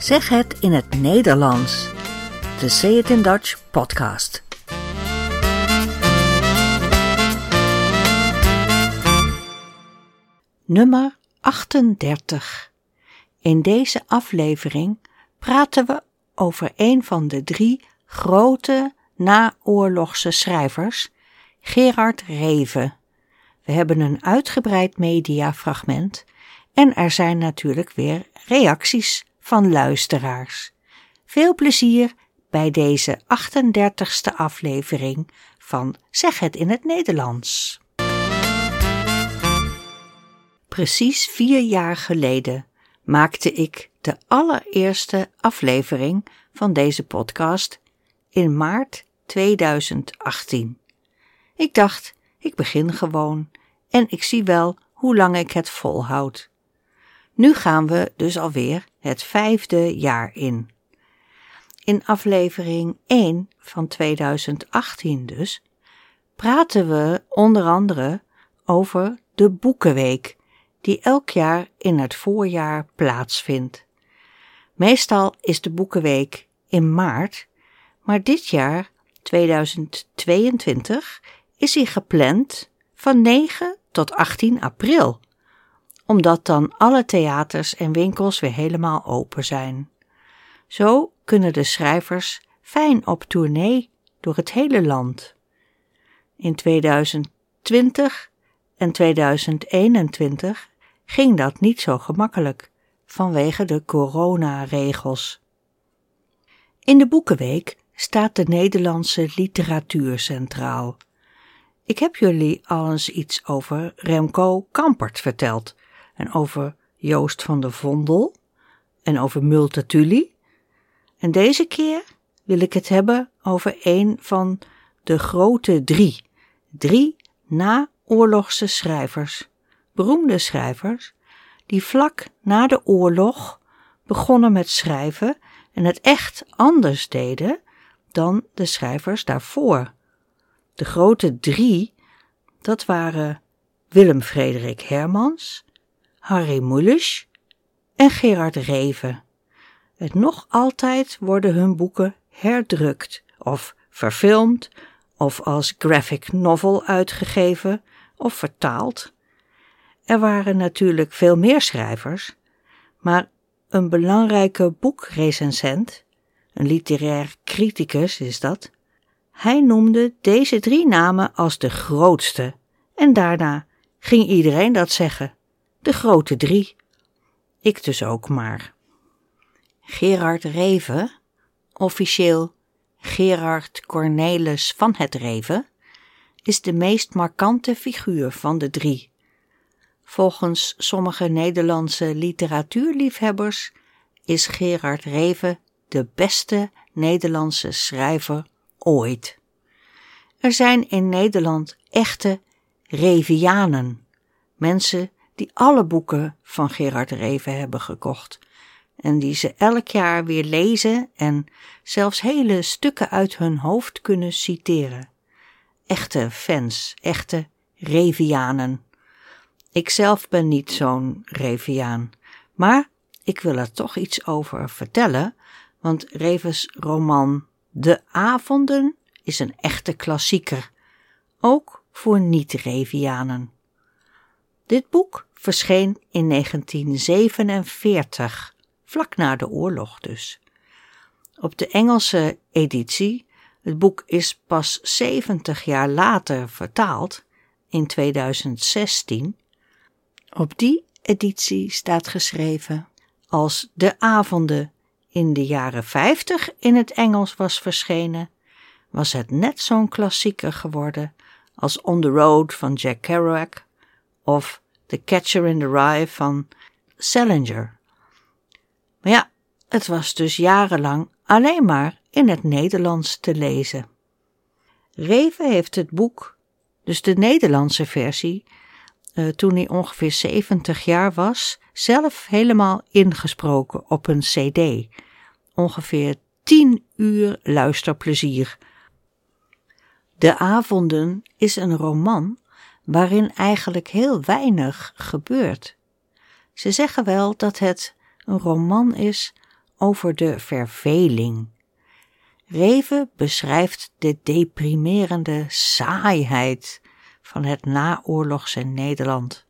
Zeg het in het Nederlands. De Say It in Dutch podcast. Nummer 38. In deze aflevering praten we over een van de drie grote naoorlogse schrijvers, Gerard Reven. We hebben een uitgebreid mediafragment en er zijn natuurlijk weer reacties van luisteraars. Veel plezier bij deze 38ste aflevering van Zeg het in het Nederlands. Precies vier jaar geleden maakte ik de allereerste aflevering van deze podcast in maart 2018. Ik dacht, ik begin gewoon en ik zie wel hoe lang ik het volhoud. Nu gaan we dus alweer het vijfde jaar in. In aflevering 1 van 2018 dus praten we onder andere over de Boekenweek, die elk jaar in het voorjaar plaatsvindt. Meestal is de Boekenweek in maart, maar dit jaar, 2022, is hij gepland van 9 tot 18 april omdat dan alle theaters en winkels weer helemaal open zijn. Zo kunnen de schrijvers fijn op tournee door het hele land. In 2020 en 2021 ging dat niet zo gemakkelijk vanwege de coronaregels. In de Boekenweek staat de Nederlandse literatuur centraal. Ik heb jullie al eens iets over Remco Kampert verteld, en over Joost van der Vondel en over Multatuli. En deze keer wil ik het hebben over een van de grote drie, drie naoorlogse schrijvers, beroemde schrijvers, die vlak na de oorlog begonnen met schrijven en het echt anders deden dan de schrijvers daarvoor. De grote drie, dat waren Willem Frederik Hermans, Harry Mulisch en Gerard Reven. En nog altijd worden hun boeken herdrukt of verfilmd of als graphic novel uitgegeven of vertaald. Er waren natuurlijk veel meer schrijvers, maar een belangrijke boekrecensent, een literair criticus is dat, hij noemde deze drie namen als de grootste en daarna ging iedereen dat zeggen de grote drie. Ik dus ook maar. Gerard Reven, officieel Gerard Cornelis van het Reven, is de meest markante figuur van de drie. Volgens sommige Nederlandse literatuurliefhebbers is Gerard Reven de beste Nederlandse schrijver ooit. Er zijn in Nederland echte Revianen, mensen die alle boeken van Gerard Reven hebben gekocht en die ze elk jaar weer lezen en zelfs hele stukken uit hun hoofd kunnen citeren. Echte fans, echte Revianen. Ik zelf ben niet zo'n Reviaan, maar ik wil er toch iets over vertellen, want Revens roman De Avonden is een echte klassieker, ook voor niet-Revianen. Dit boek verscheen in 1947, vlak na de oorlog dus. Op de Engelse editie, het boek is pas 70 jaar later vertaald, in 2016. Op die editie staat geschreven als De Avonden in de jaren 50 in het Engels was verschenen, was het net zo'n klassieker geworden als On the Road van Jack Kerouac of The Catcher in the Rye van Salinger. Maar ja, het was dus jarenlang alleen maar in het Nederlands te lezen. Reven heeft het boek, dus de Nederlandse versie, uh, toen hij ongeveer 70 jaar was, zelf helemaal ingesproken op een CD. Ongeveer 10 uur luisterplezier. De Avonden is een roman waarin eigenlijk heel weinig gebeurt. Ze zeggen wel dat het een roman is over de verveling. Reven beschrijft de deprimerende saaiheid van het naoorlogse Nederland.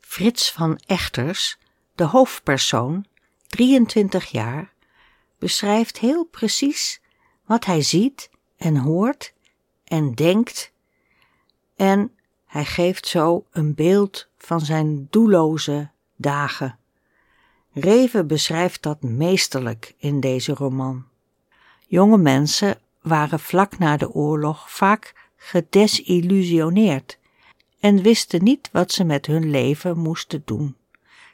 Frits van Echters, de hoofdpersoon, 23 jaar, beschrijft heel precies wat hij ziet en hoort en denkt en hij geeft zo een beeld van zijn doelloze dagen. Reven beschrijft dat meesterlijk in deze roman. Jonge mensen waren vlak na de oorlog vaak gedesillusioneerd en wisten niet wat ze met hun leven moesten doen.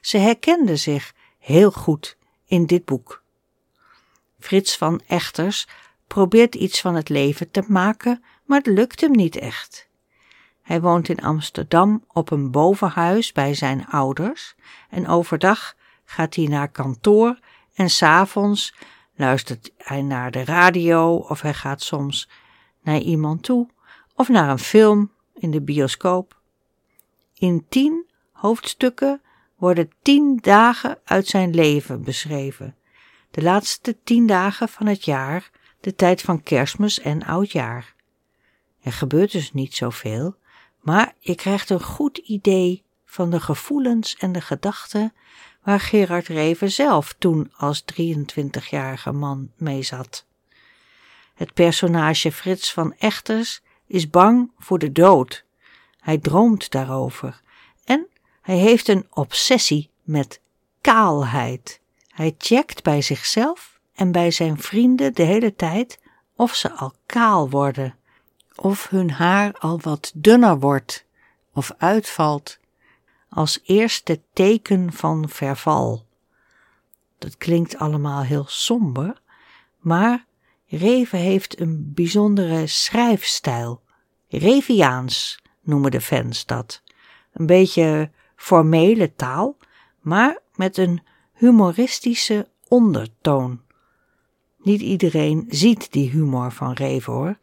Ze herkenden zich heel goed in dit boek. Frits van Echters probeert iets van het leven te maken, maar het lukt hem niet echt. Hij woont in Amsterdam op een bovenhuis bij zijn ouders en overdag gaat hij naar kantoor en s'avonds luistert hij naar de radio of hij gaat soms naar iemand toe of naar een film in de bioscoop. In tien hoofdstukken worden tien dagen uit zijn leven beschreven. De laatste tien dagen van het jaar, de tijd van kerstmis en oudjaar. Er gebeurt dus niet zoveel, maar je krijgt een goed idee van de gevoelens en de gedachten waar Gerard Reven zelf toen als 23-jarige man mee zat. Het personage Frits van Echters is bang voor de dood. Hij droomt daarover en hij heeft een obsessie met kaalheid. Hij checkt bij zichzelf en bij zijn vrienden de hele tijd of ze al kaal worden, of hun haar al wat dunner wordt of uitvalt als eerste teken van verval. Dat klinkt allemaal heel somber, maar Reven heeft een bijzondere schrijfstijl. Reviaans noemen de fans dat. Een beetje formele taal, maar met een humoristische ondertoon. Niet iedereen ziet die humor van Reven hoor.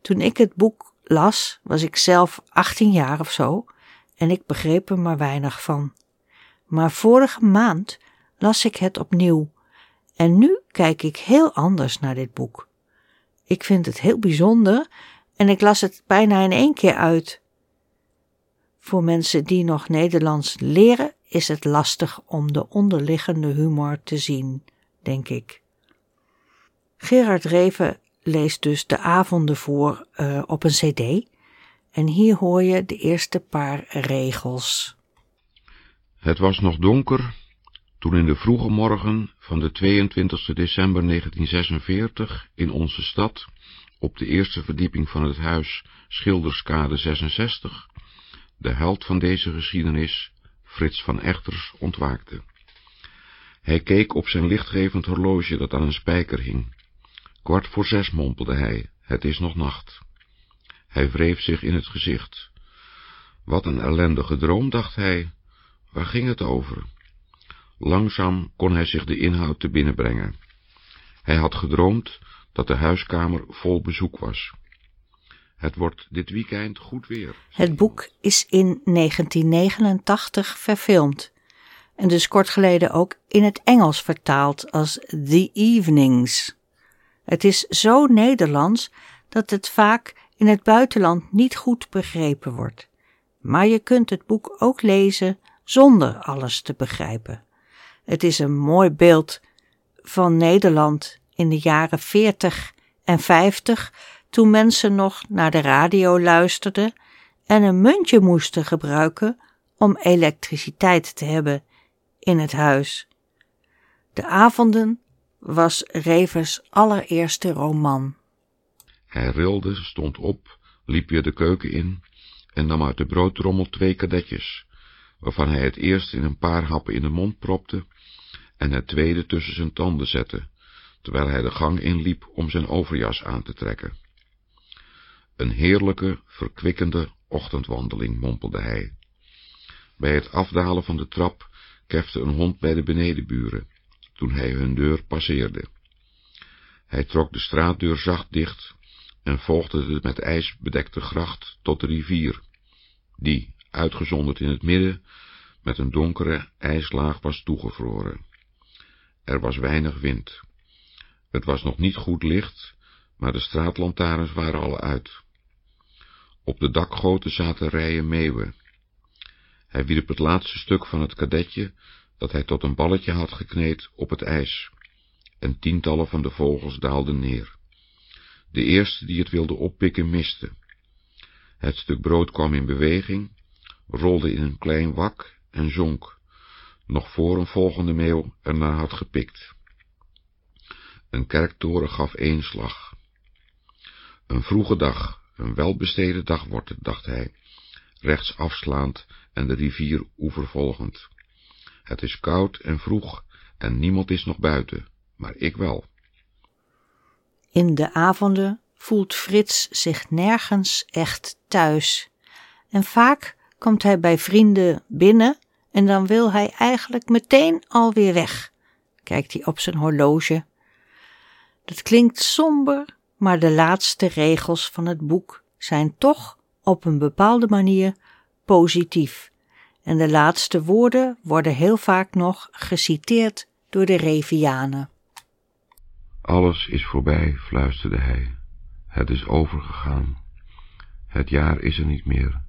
Toen ik het boek las, was ik zelf 18 jaar of zo en ik begreep er maar weinig van. Maar vorige maand las ik het opnieuw en nu kijk ik heel anders naar dit boek. Ik vind het heel bijzonder en ik las het bijna in één keer uit. Voor mensen die nog Nederlands leren is het lastig om de onderliggende humor te zien, denk ik. Gerard Reven leest dus de avonden voor uh, op een cd en hier hoor je de eerste paar regels. Het was nog donker toen in de vroege morgen van de 22 december 1946 in onze stad, op de eerste verdieping van het huis Schilderskade 66, de held van deze geschiedenis, Frits van Echters, ontwaakte. Hij keek op zijn lichtgevend horloge dat aan een spijker hing. Kwart voor zes mompelde hij, het is nog nacht. Hij wreef zich in het gezicht. Wat een ellendige droom, dacht hij. Waar ging het over? Langzaam kon hij zich de inhoud te binnen brengen. Hij had gedroomd dat de huiskamer vol bezoek was. Het wordt dit weekend goed weer. Het boek is in 1989 verfilmd en dus kort geleden ook in het Engels vertaald als The Evenings. Het is zo Nederlands dat het vaak in het buitenland niet goed begrepen wordt. Maar je kunt het boek ook lezen zonder alles te begrijpen. Het is een mooi beeld van Nederland in de jaren 40 en 50, toen mensen nog naar de radio luisterden en een muntje moesten gebruiken om elektriciteit te hebben in het huis. De avonden was Revers allereerste roman. Hij rilde, stond op, liep weer de keuken in en nam uit de broodtrommel twee kadetjes, waarvan hij het eerst in een paar happen in de mond propte en het tweede tussen zijn tanden zette, terwijl hij de gang inliep om zijn overjas aan te trekken. Een heerlijke, verkwikkende ochtendwandeling, mompelde hij. Bij het afdalen van de trap kefte een hond bij de benedenburen, toen hij hun deur passeerde. Hij trok de straatdeur zacht dicht en volgde de met ijs bedekte gracht tot de rivier, die, uitgezonderd in het midden, met een donkere ijslaag was toegevroren. Er was weinig wind. Het was nog niet goed licht, maar de straatlantaarns waren al uit. Op de dakgoten zaten rijen meeuwen. Hij wierp het laatste stuk van het kadetje, dat hij tot een balletje had gekneed, op het ijs, en tientallen van de vogels daalden neer. De eerste die het wilde oppikken miste. Het stuk brood kwam in beweging, rolde in een klein wak en zonk, nog voor een volgende meeuw ernaar had gepikt. Een kerktoren gaf één slag. Een vroege dag, een welbesteden dag wordt het, dacht hij, rechts afslaand en de rivier oevervolgend. Het is koud en vroeg en niemand is nog buiten, maar ik wel. In de avonden voelt Frits zich nergens echt thuis. En vaak komt hij bij vrienden binnen en dan wil hij eigenlijk meteen alweer weg. Kijkt hij op zijn horloge. Dat klinkt somber, maar de laatste regels van het boek zijn toch op een bepaalde manier positief. En de laatste woorden worden heel vaak nog geciteerd door de Revianen. Alles is voorbij, fluisterde hij. Het is overgegaan. Het jaar is er niet meer.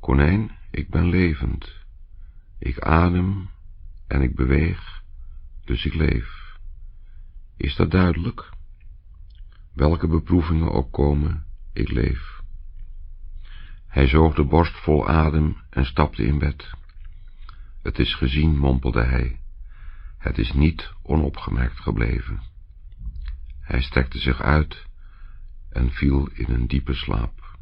Konijn, ik ben levend. Ik adem en ik beweeg, dus ik leef. Is dat duidelijk? Welke beproevingen ook komen, ik leef. Hij zoog de borst vol adem en stapte in bed. Het is gezien, mompelde hij. Het is niet onopgemerkt gebleven. Hij strekte zich uit en viel in een diepe slaap.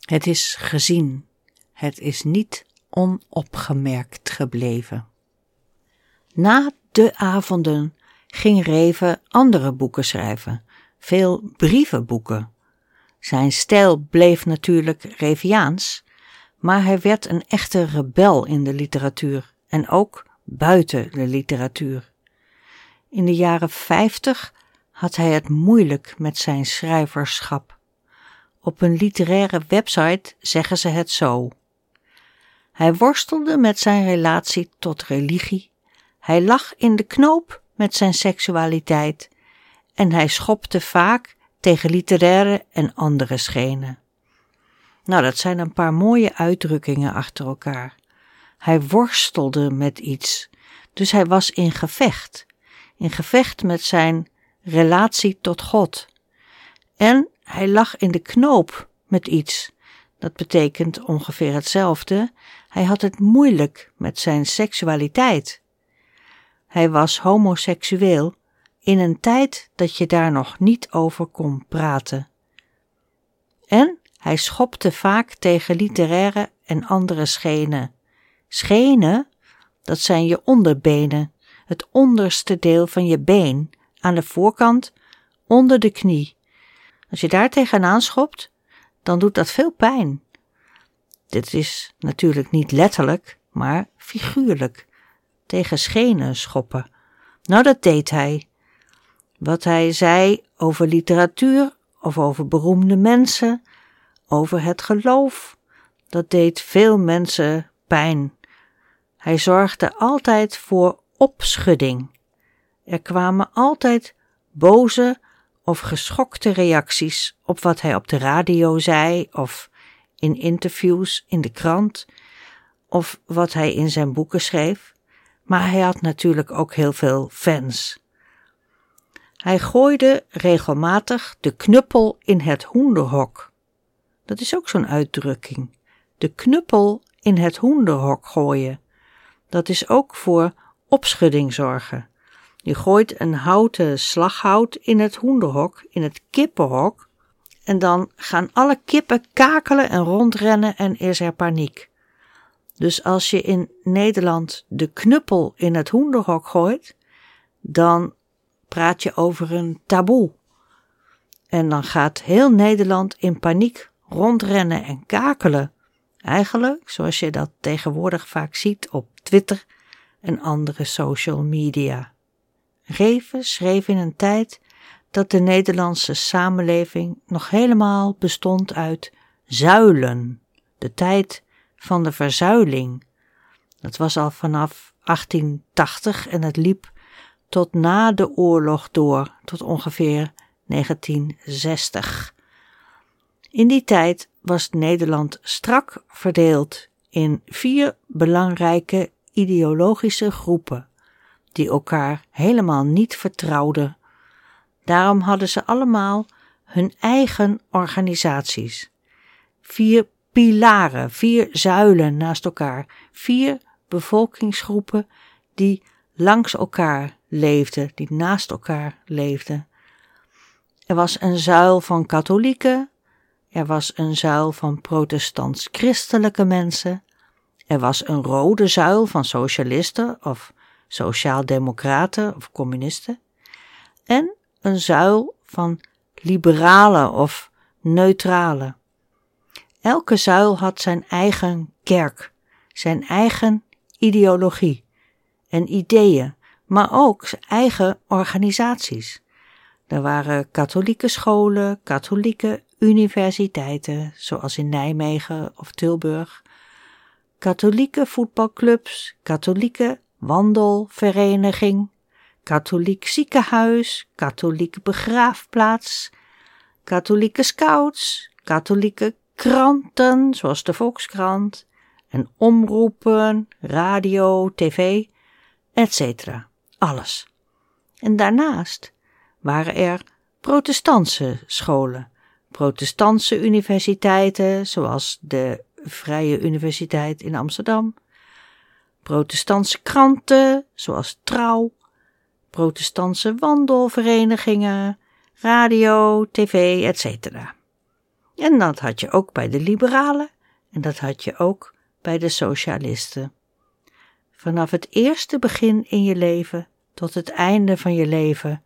Het is gezien, het is niet onopgemerkt gebleven. Na de avonden ging Reven andere boeken schrijven, veel brievenboeken. Zijn stijl bleef natuurlijk Reviaans, maar hij werd een echte rebel in de literatuur en ook buiten de literatuur. In de jaren 50 had hij het moeilijk met zijn schrijverschap. Op een literaire website zeggen ze het zo. Hij worstelde met zijn relatie tot religie, hij lag in de knoop met zijn seksualiteit en hij schopte vaak tegen literaire en andere schenen. Nou, dat zijn een paar mooie uitdrukkingen achter elkaar. Hij worstelde met iets, dus hij was in gevecht, in gevecht met zijn relatie tot God. En hij lag in de knoop met iets. Dat betekent ongeveer hetzelfde. Hij had het moeilijk met zijn seksualiteit. Hij was homoseksueel in een tijd dat je daar nog niet over kon praten. En hij schopte vaak tegen literaire en andere schenen. Schenen, dat zijn je onderbenen, het onderste deel van je been, aan de voorkant, onder de knie. Als je daar tegenaan schopt, dan doet dat veel pijn. Dit is natuurlijk niet letterlijk, maar figuurlijk. Tegen schenen schoppen. Nou, dat deed hij. Wat hij zei over literatuur of over beroemde mensen, over het geloof, dat deed veel mensen pijn. Hij zorgde altijd voor opschudding. Er kwamen altijd boze of geschokte reacties op wat hij op de radio zei of in interviews in de krant of wat hij in zijn boeken schreef, maar hij had natuurlijk ook heel veel fans. Hij gooide regelmatig de knuppel in het hoenderhok. Dat is ook zo'n uitdrukking. De knuppel in het hoenderhok gooien. Dat is ook voor opschudding zorgen. Je gooit een houten slaghout in het hoenderhok, in het kippenhok, en dan gaan alle kippen kakelen en rondrennen en is er paniek. Dus als je in Nederland de knuppel in het hoenderhok gooit, dan praat je over een taboe. En dan gaat heel Nederland in paniek rondrennen en kakelen. Eigenlijk, zoals je dat tegenwoordig vaak ziet op Twitter en andere social media. Reven schreef in een tijd dat de Nederlandse samenleving nog helemaal bestond uit zuilen, de tijd van de verzuiling. Dat was al vanaf 1880 en het liep tot na de oorlog door, tot ongeveer 1960. In die tijd was Nederland strak verdeeld in vier belangrijke ideologische groepen, die elkaar helemaal niet vertrouwden. Daarom hadden ze allemaal hun eigen organisaties. Vier pilaren, vier zuilen naast elkaar, vier bevolkingsgroepen die langs elkaar leefden, die naast elkaar leefden. Er was een zuil van katholieken, er was een zuil van protestants-christelijke mensen, er was een rode zuil van socialisten of sociaaldemocraten of communisten, en een zuil van liberalen of neutralen. Elke zuil had zijn eigen kerk, zijn eigen ideologie en ideeën, maar ook eigen organisaties. Er waren katholieke scholen, katholieke universiteiten, zoals in Nijmegen of Tilburg, katholieke voetbalclubs, katholieke wandelvereniging, katholiek ziekenhuis, katholieke begraafplaats, katholieke scouts, katholieke kranten, zoals de Volkskrant, en omroepen, radio, tv, etc. Alles. En daarnaast waren er protestantse scholen, protestantse universiteiten, zoals de Vrije Universiteit in Amsterdam, protestantse kranten, zoals Trouw, protestantse wandelverenigingen, radio, tv, etc. En dat had je ook bij de liberalen en dat had je ook bij de socialisten. Vanaf het eerste begin in je leven tot het einde van je leven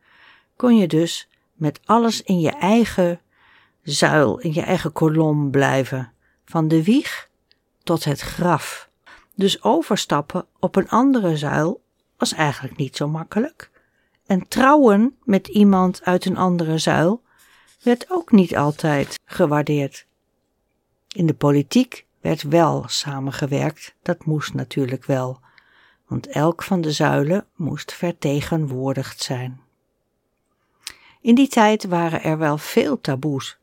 kon je dus met alles in je eigen zuil, in je eigen kolom blijven, van de wieg tot het graf. Dus overstappen op een andere zuil was eigenlijk niet zo makkelijk. En trouwen met iemand uit een andere zuil werd ook niet altijd gewaardeerd. In de politiek werd wel samengewerkt, dat moest natuurlijk wel, want elk van de zuilen moest vertegenwoordigd zijn. In die tijd waren er wel veel taboes.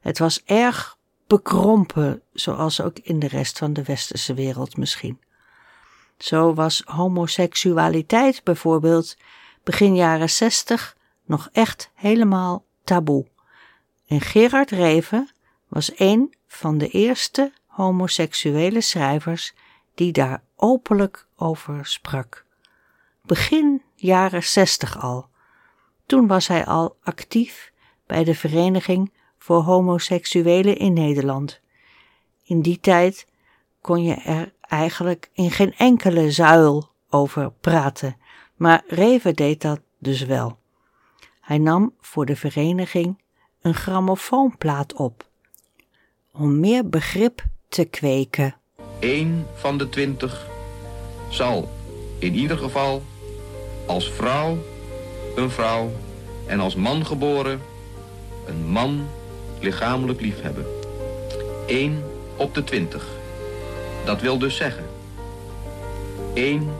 Het was erg bekrompen, zoals ook in de rest van de westerse wereld misschien. Zo was homoseksualiteit bijvoorbeeld begin jaren zestig nog echt helemaal taboe. En Gerard Reven was een van de eerste homoseksuele schrijvers die daar openlijk over sprak. Begin jaren zestig al. Toen was hij al actief bij de Vereniging voor Homoseksuelen in Nederland. In die tijd kon je er eigenlijk in geen enkele zuil over praten, maar Reven deed dat dus wel. Hij nam voor de vereniging een grammofoonplaat op, om meer begrip te kweken. Eén van de twintig zal in ieder geval als vrouw een vrouw en als man geboren een man lichamelijk liefhebben. Eén op de twintig. Dat wil dus zeggen. Eén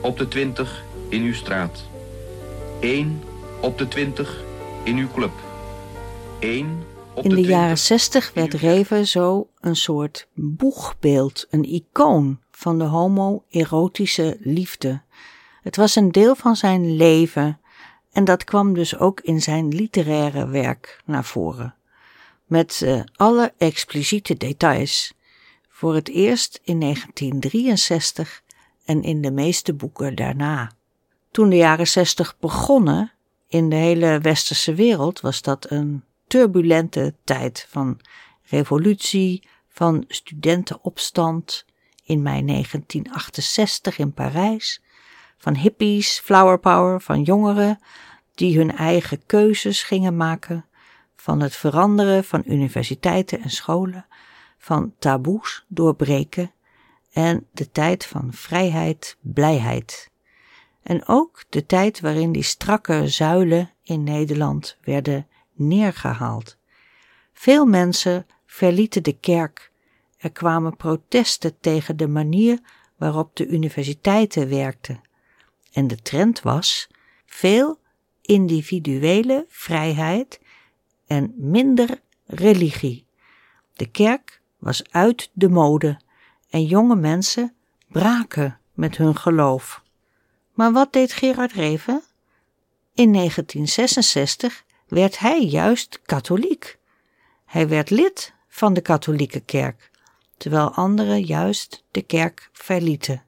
op de twintig in uw straat. Eén op de twintig in uw club. Eén in de, jaren zestig werd Reven zo een soort boegbeeld, een icoon van de homo-erotische liefde. Het was een deel van zijn leven en dat kwam dus ook in zijn literaire werk naar voren. Met uh, alle expliciete details. Voor het eerst in 1963 en in de meeste boeken daarna. Toen de jaren zestig begonnen, in de hele westerse wereld was dat een turbulente tijd van revolutie, van studentenopstand in mei 1968 in Parijs, van hippies, flower power, van jongeren die hun eigen keuzes gingen maken, van het veranderen van universiteiten en scholen, van taboes doorbreken en de tijd van vrijheid, blijheid. En ook de tijd waarin die strakke zuilen in Nederland werden neergehaald. Veel mensen verlieten de kerk. Er kwamen protesten tegen de manier waarop de universiteiten werkten. En de trend was veel individuele vrijheid en minder religie. De kerk was uit de mode en jonge mensen braken met hun geloof. Maar wat deed Gerard Reven? In 1966 werd hij juist katholiek. Hij werd lid van de katholieke kerk, terwijl anderen juist de kerk verlieten.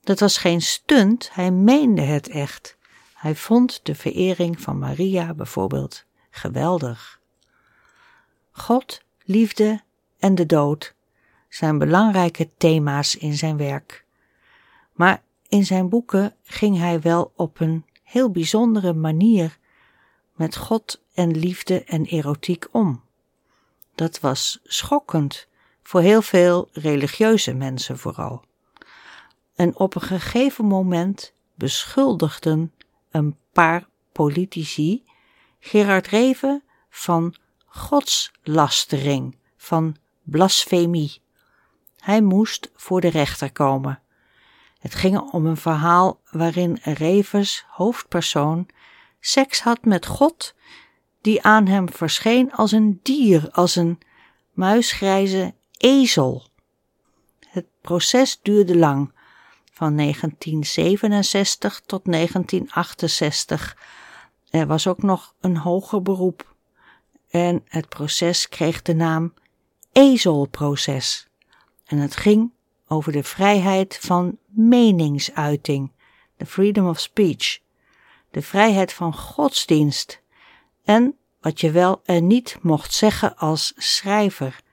Dat was geen stunt, hij meende het echt. Hij vond de verering van Maria bijvoorbeeld geweldig. God, liefde en de dood zijn belangrijke thema's in zijn werk. Maar in zijn boeken ging hij wel op een heel bijzondere manier met God en liefde en erotiek om. Dat was schokkend voor heel veel religieuze mensen vooral. En op een gegeven moment beschuldigden een paar politici Gerard Reven van godslastering, van blasfemie. Hij moest voor de rechter komen. Het ging om een verhaal waarin Revens hoofdpersoon seks had met God, die aan hem verscheen als een dier, als een muisgrijze ezel. Het proces duurde lang, van 1967 tot 1968. Er was ook nog een hoger beroep en het proces kreeg de naam ezelproces. En het ging over de vrijheid van meningsuiting, de freedom of speech, de vrijheid van godsdienst en wat je wel en niet mocht zeggen als schrijver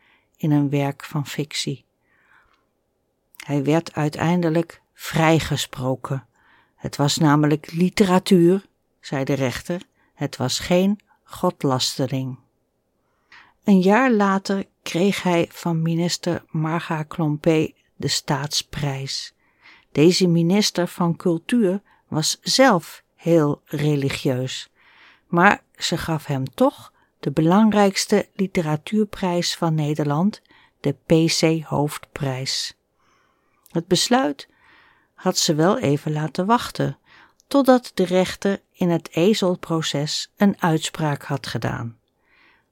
in een werk van fictie. Hij werd uiteindelijk vrijgesproken. Het was namelijk literatuur, zei de rechter, het was geen godlastering. Een jaar later kreeg hij van minister Marga Klompé de staatsprijs. Deze minister van Cultuur was zelf heel religieus, maar ze gaf hem toch de belangrijkste literatuurprijs van Nederland, de PC Hoofdprijs. Het besluit had ze wel even laten wachten, totdat de rechter in het ezelproces een uitspraak had gedaan.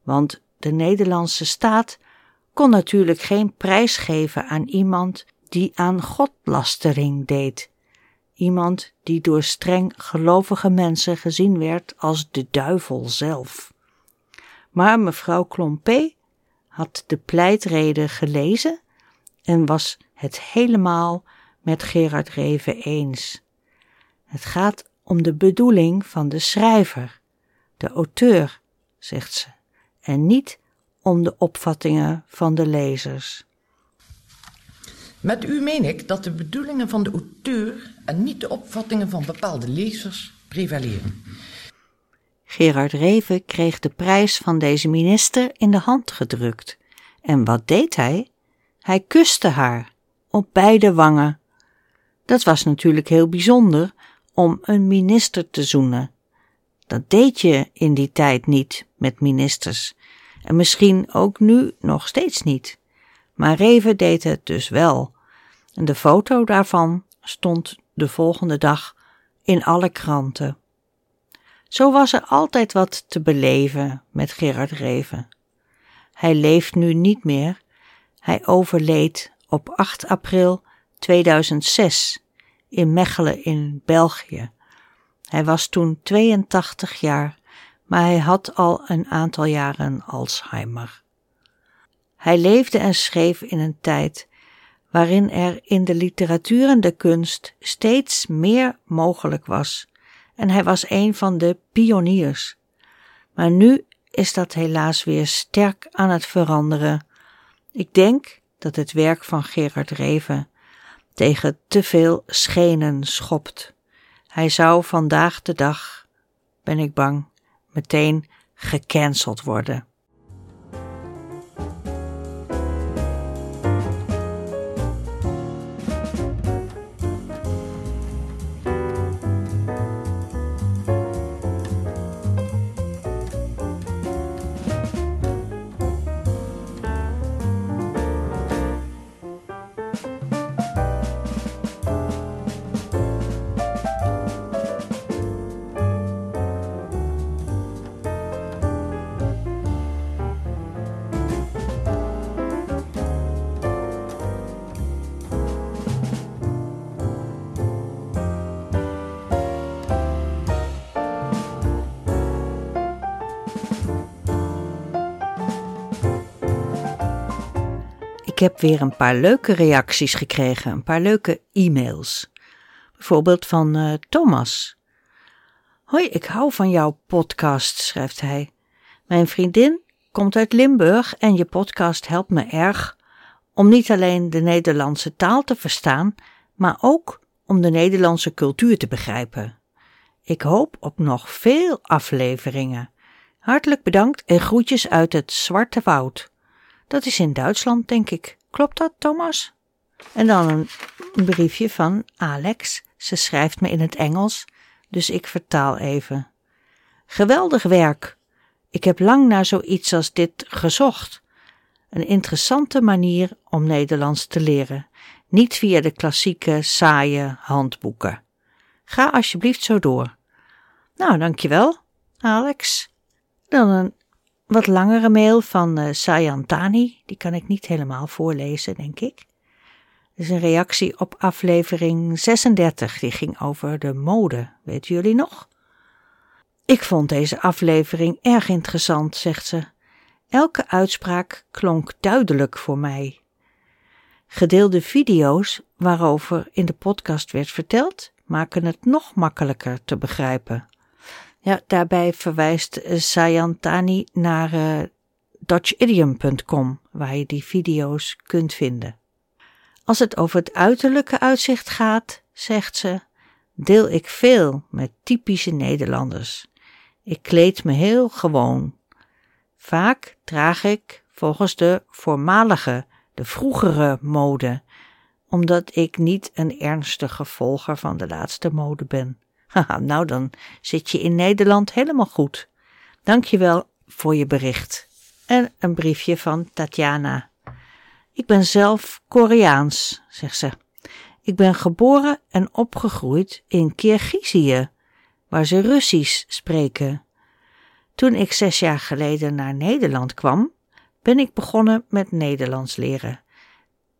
Want de Nederlandse staat kon natuurlijk geen prijs geven aan iemand die aan godlastering deed. Iemand die door streng gelovige mensen gezien werd als de duivel zelf. Maar mevrouw Klompé had de pleitreden gelezen en was het helemaal met Gerard Reven eens. Het gaat om de bedoeling van de schrijver, de auteur, zegt ze, en niet om de opvattingen van de lezers. Met u meen ik dat de bedoelingen van de auteur en niet de opvattingen van bepaalde lezers prevaleren. Gerard Reven kreeg de prijs van deze minister in de hand gedrukt. En wat deed hij? Hij kuste haar op beide wangen. Dat was natuurlijk heel bijzonder om een minister te zoenen. Dat deed je in die tijd niet met ministers. En misschien ook nu nog steeds niet. Maar Reven deed het dus wel. En de foto daarvan stond de volgende dag in alle kranten. Zo was er altijd wat te beleven met Gerard Reven. Hij leeft nu niet meer. Hij overleed op 8 april 2006 in Mechelen in België. Hij was toen 82 jaar, maar hij had al een aantal jaren Alzheimer. Hij leefde en schreef in een tijd waarin er in de literatuur en de kunst steeds meer mogelijk was, en hij was een van de pioniers. Maar nu is dat helaas weer sterk aan het veranderen. Ik denk dat het werk van Gerard Reven tegen te veel schenen schopt. Hij zou vandaag de dag, ben ik bang, meteen gecanceld worden. Heb weer een paar leuke reacties gekregen, een paar leuke e-mails. Bijvoorbeeld van uh, Thomas. Hoi, ik hou van jouw podcast, schrijft hij. Mijn vriendin komt uit Limburg en je podcast helpt me erg om niet alleen de Nederlandse taal te verstaan, maar ook om de Nederlandse cultuur te begrijpen. Ik hoop op nog veel afleveringen. Hartelijk bedankt en groetjes uit het Zwarte Woud. Dat is in Duitsland, denk ik. Klopt dat, Thomas? En dan een, briefje van Alex. Ze schrijft me in het Engels, dus ik vertaal even. Geweldig werk. Ik heb lang naar zoiets als dit gezocht. Een interessante manier om Nederlands te leren, niet via de klassieke, saaie handboeken. Ga alsjeblieft zo door. Nou, dankjewel, Alex. Dan een wat langere mail van uh, Sayantani. Die kan ik niet helemaal voorlezen, denk ik. Dat is een reactie op aflevering 36. Die ging over de mode. Weet jullie nog? Ik vond deze aflevering erg interessant, zegt ze. Elke uitspraak klonk duidelijk voor mij. Gedeelde video's waarover in de podcast werd verteld, maken het nog makkelijker te begrijpen. Ja, daarbij verwijst eh, Sayantani naar uh, waar je die video's kunt vinden. Als het over het uiterlijke uitzicht gaat, zegt ze, deel ik veel met typische Nederlanders. Ik kleed me heel gewoon. Vaak draag ik volgens de voormalige, de vroegere mode, omdat ik niet een ernstige volger van de laatste mode ben. Haha, nou dan zit je in Nederland helemaal goed. Dank je wel voor je bericht. En een briefje van Tatjana. Ik ben zelf Koreaans, zegt ze. Ik ben geboren en opgegroeid in Kirgizië, waar ze Russisch spreken. Toen ik zes jaar geleden naar Nederland kwam, ben ik begonnen met Nederlands leren.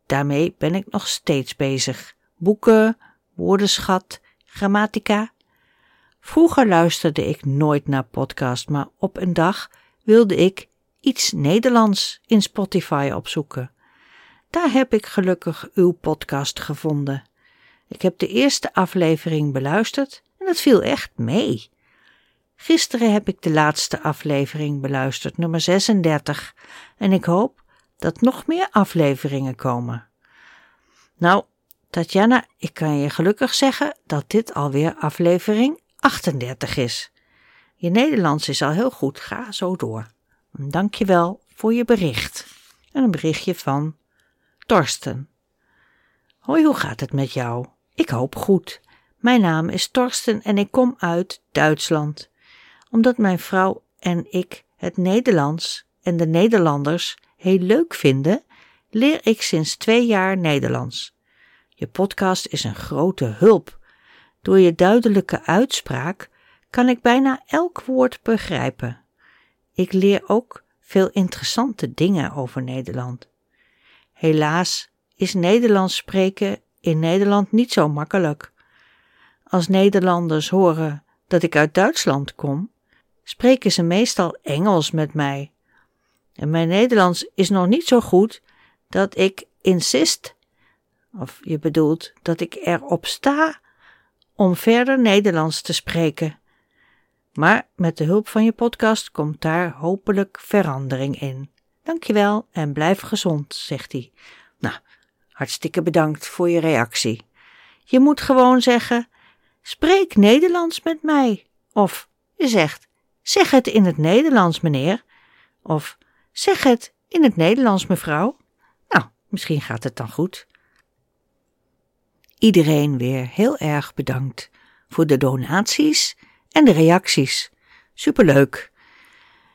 Daarmee ben ik nog steeds bezig. Boeken, woordenschat, grammatica. Vroeger luisterde ik nooit naar podcast, maar op een dag wilde ik iets Nederlands in Spotify opzoeken. Daar heb ik gelukkig uw podcast gevonden. Ik heb de eerste aflevering beluisterd en het viel echt mee. Gisteren heb ik de laatste aflevering beluisterd, nummer 36, en ik hoop dat nog meer afleveringen komen. Nou, Tatjana, ik kan je gelukkig zeggen dat dit alweer aflevering 38 is. Je Nederlands is al heel goed, ga zo door. Dank je wel voor je bericht. En een berichtje van Torsten. Hoi, hoe gaat het met jou? Ik hoop goed. Mijn naam is Torsten en ik kom uit Duitsland. Omdat mijn vrouw en ik het Nederlands en de Nederlanders heel leuk vinden, leer ik sinds twee jaar Nederlands. Je podcast is een grote hulp. Door je duidelijke uitspraak kan ik bijna elk woord begrijpen. Ik leer ook veel interessante dingen over Nederland. Helaas is Nederlands spreken in Nederland niet zo makkelijk. Als Nederlanders horen dat ik uit Duitsland kom, spreken ze meestal Engels met mij. En mijn Nederlands is nog niet zo goed dat ik insist, of je bedoelt dat ik erop sta om verder Nederlands te spreken. Maar met de hulp van je podcast komt daar hopelijk verandering in. Dankjewel en blijf gezond, zegt hij. Nou, hartstikke bedankt voor je reactie. Je moet gewoon zeggen: spreek Nederlands met mij. Of je zegt: zeg het in het Nederlands, meneer. Of zeg het in het Nederlands, mevrouw. Nou, misschien gaat het dan goed. Iedereen weer heel erg bedankt voor de donaties en de reacties. Superleuk.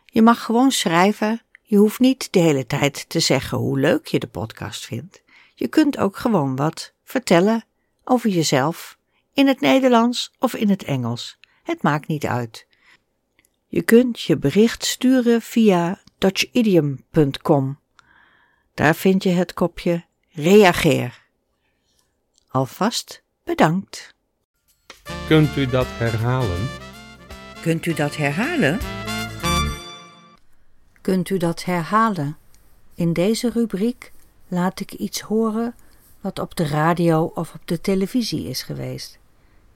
Je mag gewoon schrijven. Je hoeft niet de hele tijd te zeggen hoe leuk je de podcast vindt. Je kunt ook gewoon wat vertellen over jezelf in het Nederlands of in het Engels. Het maakt niet uit. Je kunt je bericht sturen via dutchidiom.com. Daar vind je het kopje reageer. Alvast bedankt. Kunt u dat herhalen? Kunt u dat herhalen? Kunt u dat herhalen? In deze rubriek laat ik iets horen wat op de radio of op de televisie is geweest.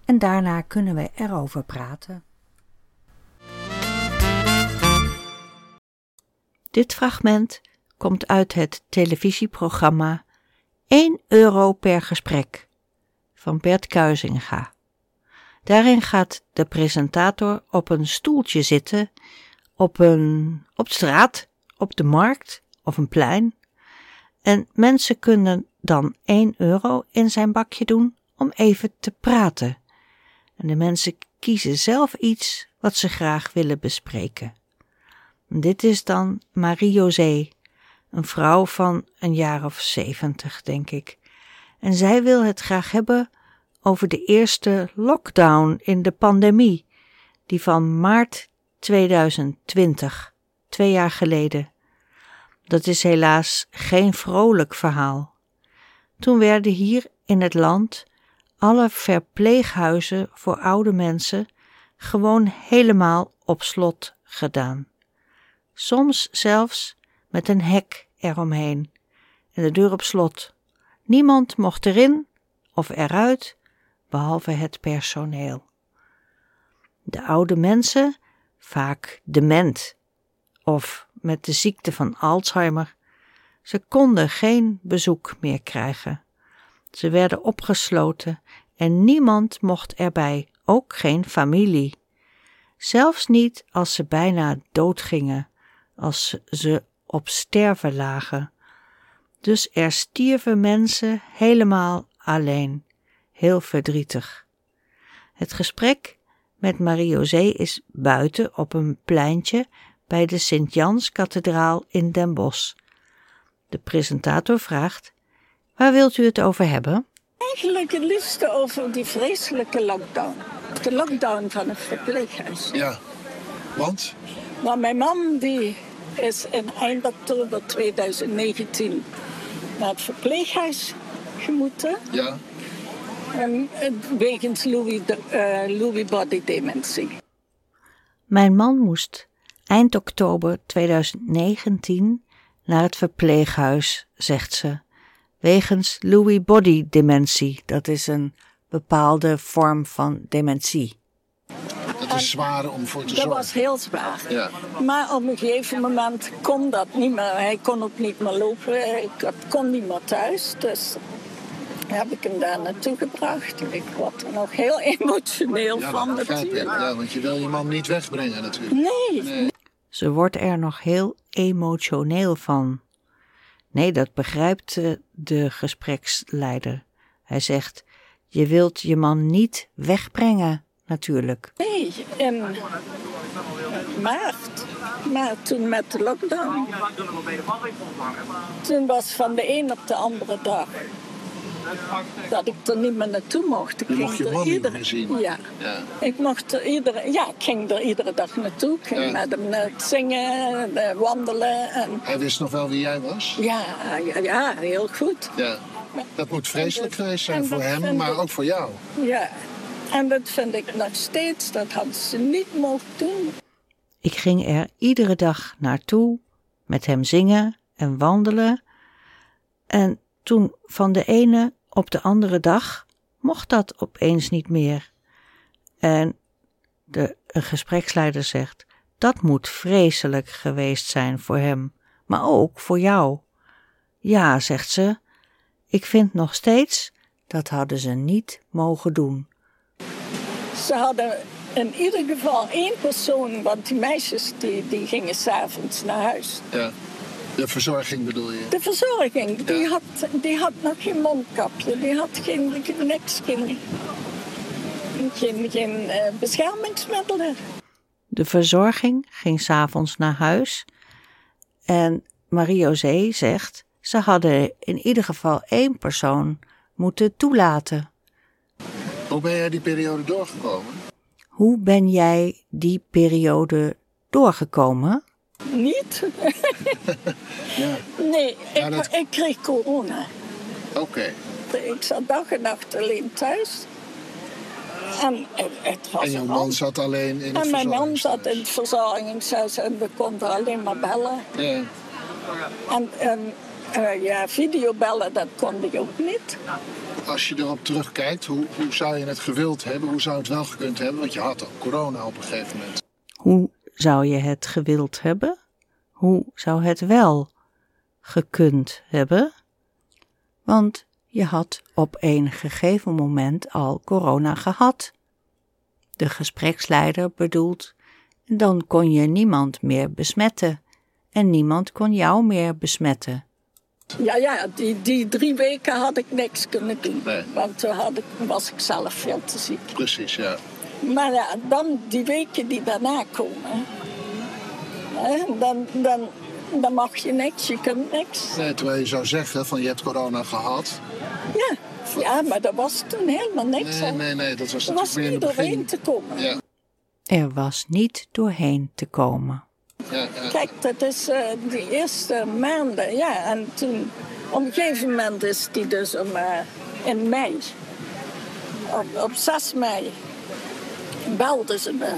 En daarna kunnen we erover praten. Dit fragment komt uit het televisieprogramma 1 euro per gesprek van Bert Kuizinga. Daarin gaat de presentator op een stoeltje zitten op een op straat, op de markt of een plein. En mensen kunnen dan 1 euro in zijn bakje doen om even te praten. En de mensen kiezen zelf iets wat ze graag willen bespreken. Dit is dan Marie-José, een vrouw van een jaar of zeventig, denk ik. En zij wil het graag hebben over de eerste lockdown in de pandemie, die van maart 2020, twee jaar geleden. Dat is helaas geen vrolijk verhaal. Toen werden hier in het land alle verpleeghuizen voor oude mensen gewoon helemaal op slot gedaan. Soms zelfs met een hek eromheen en de deur op slot. Niemand mocht erin of eruit, behalve het personeel. De oude mensen, vaak dement of met de ziekte van Alzheimer, ze konden geen bezoek meer krijgen. Ze werden opgesloten en niemand mocht erbij, ook geen familie. Zelfs niet als ze bijna doodgingen, als ze op sterven lagen. Dus er stierven mensen helemaal alleen. Heel verdrietig. Het gesprek met Marie-José is buiten op een pleintje bij de Sint-Jans-kathedraal in Den Bosch. De presentator vraagt: Waar wilt u het over hebben? Eigenlijk het liefste over die vreselijke lockdown. De lockdown van het verpleeghuis. Ja, want? Maar mijn man die is in eind oktober 2019 naar het verpleeghuis gemoeten. Ja. En, wegens Louis, de, uh, Louis body dementie. Mijn man moest eind oktober 2019 naar het verpleeghuis, zegt ze, wegens Lewy body dementie. Dat is een bepaalde vorm van dementie. Zwaar om voor te dat zorgen. Dat was heel zwaar. Ja. Maar op een gegeven moment kon dat niet meer. Hij kon ook niet meer lopen. Ik kon niet meer thuis. Dus heb ik hem daar naartoe gebracht. Ik word er nog heel emotioneel ja, van dat begrijp ik. natuurlijk. Ja, want je wil je man niet wegbrengen natuurlijk. Nee. Nee. Ze wordt er nog heel emotioneel van. Nee, dat begrijpt eh, de gespreksleider. Hij zegt: Je wilt je man niet wegbrengen, natuurlijk. Nee, in maart. Maar toen met de lockdown. Toen was van de een op de andere dag dat ik er niet meer naartoe mocht. Ik mocht je er iedere- meer zien. Ja. Ja. Ik mocht er iedere, ja, ik ging er iedere dag naartoe. Ik ging Ja. met hem naar het zingen, eh, wandelen. En, Hij wist nog wel wie jij was? ja, ja, ja, heel goed. Ja. Dat moet vreselijk geweest zijn voor hem, maar ook voor jou. Ja. En dat vind ik nog steeds, dat hadden ze niet mogen doen. Ik ging er iedere dag naartoe, met hem zingen en wandelen. En toen van de ene op de andere dag mocht dat opeens niet meer. En de gespreksleider zegt: Dat moet vreselijk geweest zijn voor hem, maar ook voor jou. Ja, zegt ze, ik vind nog steeds dat hadden ze niet mogen doen. Ze hadden in ieder geval één persoon, want die meisjes die, die gingen s'avonds naar huis. Ja. De verzorging bedoel je? De verzorging, die, had, die had nog geen mondkapje, die had geen, niks, geen, geen, geen eh, beschermingsmiddelen. De verzorging ging s'avonds naar huis en Marie-José zegt ze hadden in ieder geval één persoon moeten toelaten. Hoe ben jij die periode doorgekomen? Hoe ben jij die periode doorgekomen? Niet? Ja. Nee, Ja, ik, dat- ik kreeg corona. Oké. Ik zat dag en nacht alleen thuis. En het, het was En jouw man zat alleen in het En mijn man zat in het verzorgingshuis en we konden alleen maar bellen. Ja. En, en Eh, ja, videobellen, dat kon ik ook niet. Als je erop terugkijkt, hoe, hoe zou je het gewild hebben? Hoe zou het wel gekund hebben? Want je had al corona op een gegeven moment. Hoe zou je het gewild hebben? Hoe zou het wel gekund hebben? Want je had op een gegeven moment al corona gehad. De gespreksleider bedoelt, dan kon je niemand meer besmetten en niemand kon jou meer besmetten. Ja, ja, die, die drie weken had ik niks kunnen doen. Nee. Want toen had ik, was ik zelf veel te ziek. Precies, ja. Maar ja, dan die weken die daarna komen, hè, dan, dan, dan mag je niks, je kunt niks. Nee, terwijl je zou zeggen van je hebt corona gehad. Ja, ja maar dat was toen helemaal niks. Nee, nee, nee, dat was Er was niet doorheen te komen. Ja, Er was niet doorheen te komen. Kijk, dat is eh die eerste maanden, ja. En toen, op een gegeven moment is die dus om, eh, in mei, op, op 6 mei, belden ze me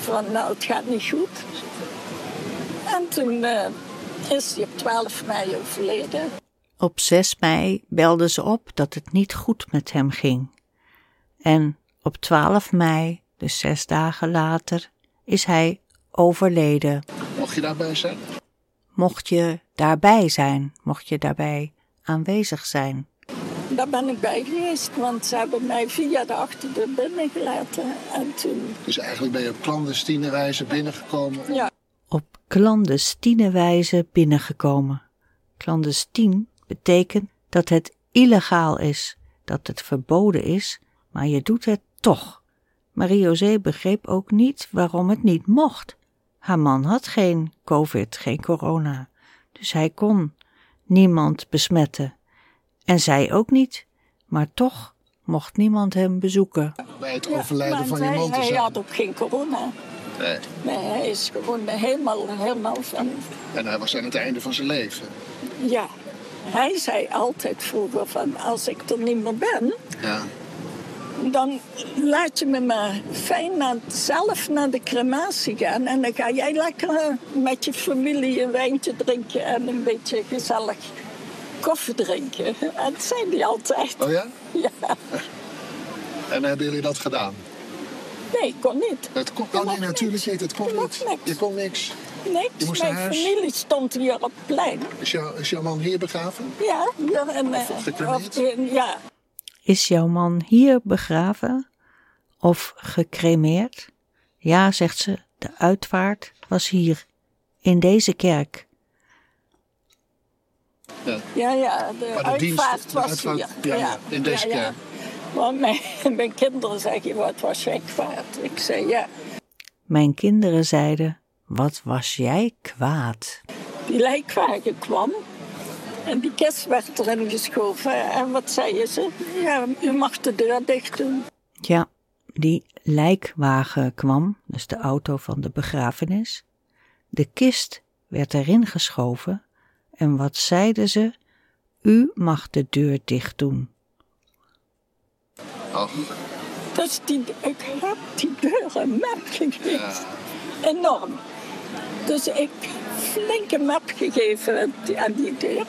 van, nou, het gaat niet goed. En toen eh, is hij op 12 mei overleden. Op 6 mei belden ze op dat het niet goed met hem ging. En op 12 mei, dus zes dagen later, is hij overleden. Mocht je daarbij zijn? Mocht je daarbij zijn, mocht je daarbij aanwezig zijn. Daar ben ik bij geweest, want ze hebben mij via de achterdeur binnengelaten. En toen, Dus eigenlijk ben je op clandestine wijze binnengekomen. ja, Op clandestine wijze binnengekomen. Clandestien betekent dat het illegaal is, dat het verboden is, maar je doet het toch. Marie-José begreep ook niet waarom het niet mocht. Haar man had geen COVID, geen corona, dus hij kon niemand besmetten. En zij ook niet, maar toch mocht niemand hem bezoeken. Bij het overlijden van je hij, man hij zijn. had ook geen corona. Nee. Nee, hij is gewoon helemaal, helemaal van... En hij was aan het einde van zijn leven. Ja, hij zei altijd vroeger van als ik er niet meer ben, Ja. Dan laat je me maar fijn naar, zelf naar de crematie gaan. En dan ga jij lekker eh, met je familie een wijntje drinken en een beetje gezellig koffie drinken. En dat zei hij altijd. Oh ja? Ja, En hebben jullie dat gedaan? nee, kon niet. Het kon, mocht natuurlijk niet. Het kon niet. niks. Je kon niks. Niks. Mijn huis? familie stond hier op het plein. Is, jou, is jouw man hier begraven? Ja, hier eh, Of gecremeerd? of in- ja, Is jouw man hier begraven of gecremeerd? Ja, zegt ze, de uitvaart was hier, in deze kerk. Ja. Ja, ja, de, Maar de dienst- uitvaart de was uitvaart- hier. ja, ja, in deze kerk. Want mijn, mijn kinderen zeggen, wat was jij kwaad? Ik zei, ja, Mijn kinderen zeiden, wat was jij kwaad? die lijkwagen kwam. En die kist werd erin geschoven. En wat zeiden ze? Ja, u mag de deur dicht doen. Ja, die lijkwagen kwam, dus de auto van de begrafenis. De kist werd erin geschoven en wat zeiden ze? U mag de deur dicht doen. Oh, Dus die, ik heb die deur een map gegeven. Enorm. Dus ik flinke map gegeven aan die deur.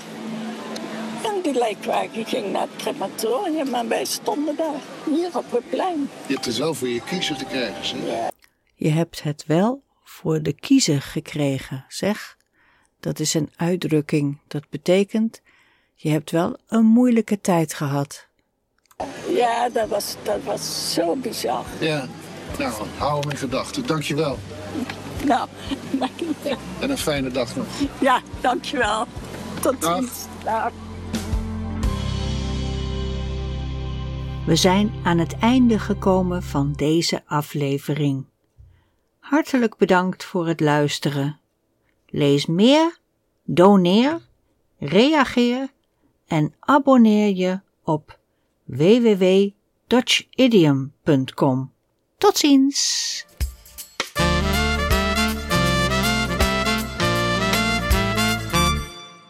Die lijkwagen ging naar het crematorium en wij stonden daar, hier op het plein. je hebt het wel voor je kiezer gekregen, zeg. Je hebt het wel voor de kiezer gekregen, zeg. Dat is een uitdrukking. Dat betekent, je hebt wel een moeilijke tijd gehad. Ja, dat was, dat was zo bizar. Ja. Nou, hou hem in gedachten. Dankjewel. Nou, En een fijne dag nog. ja, dankjewel. Tot Dag. ziens. Dag. We zijn aan het einde gekomen van deze aflevering. Hartelijk bedankt voor het luisteren. Lees meer, doneer, reageer en abonneer je op www.dutchidiom.com. Tot ziens!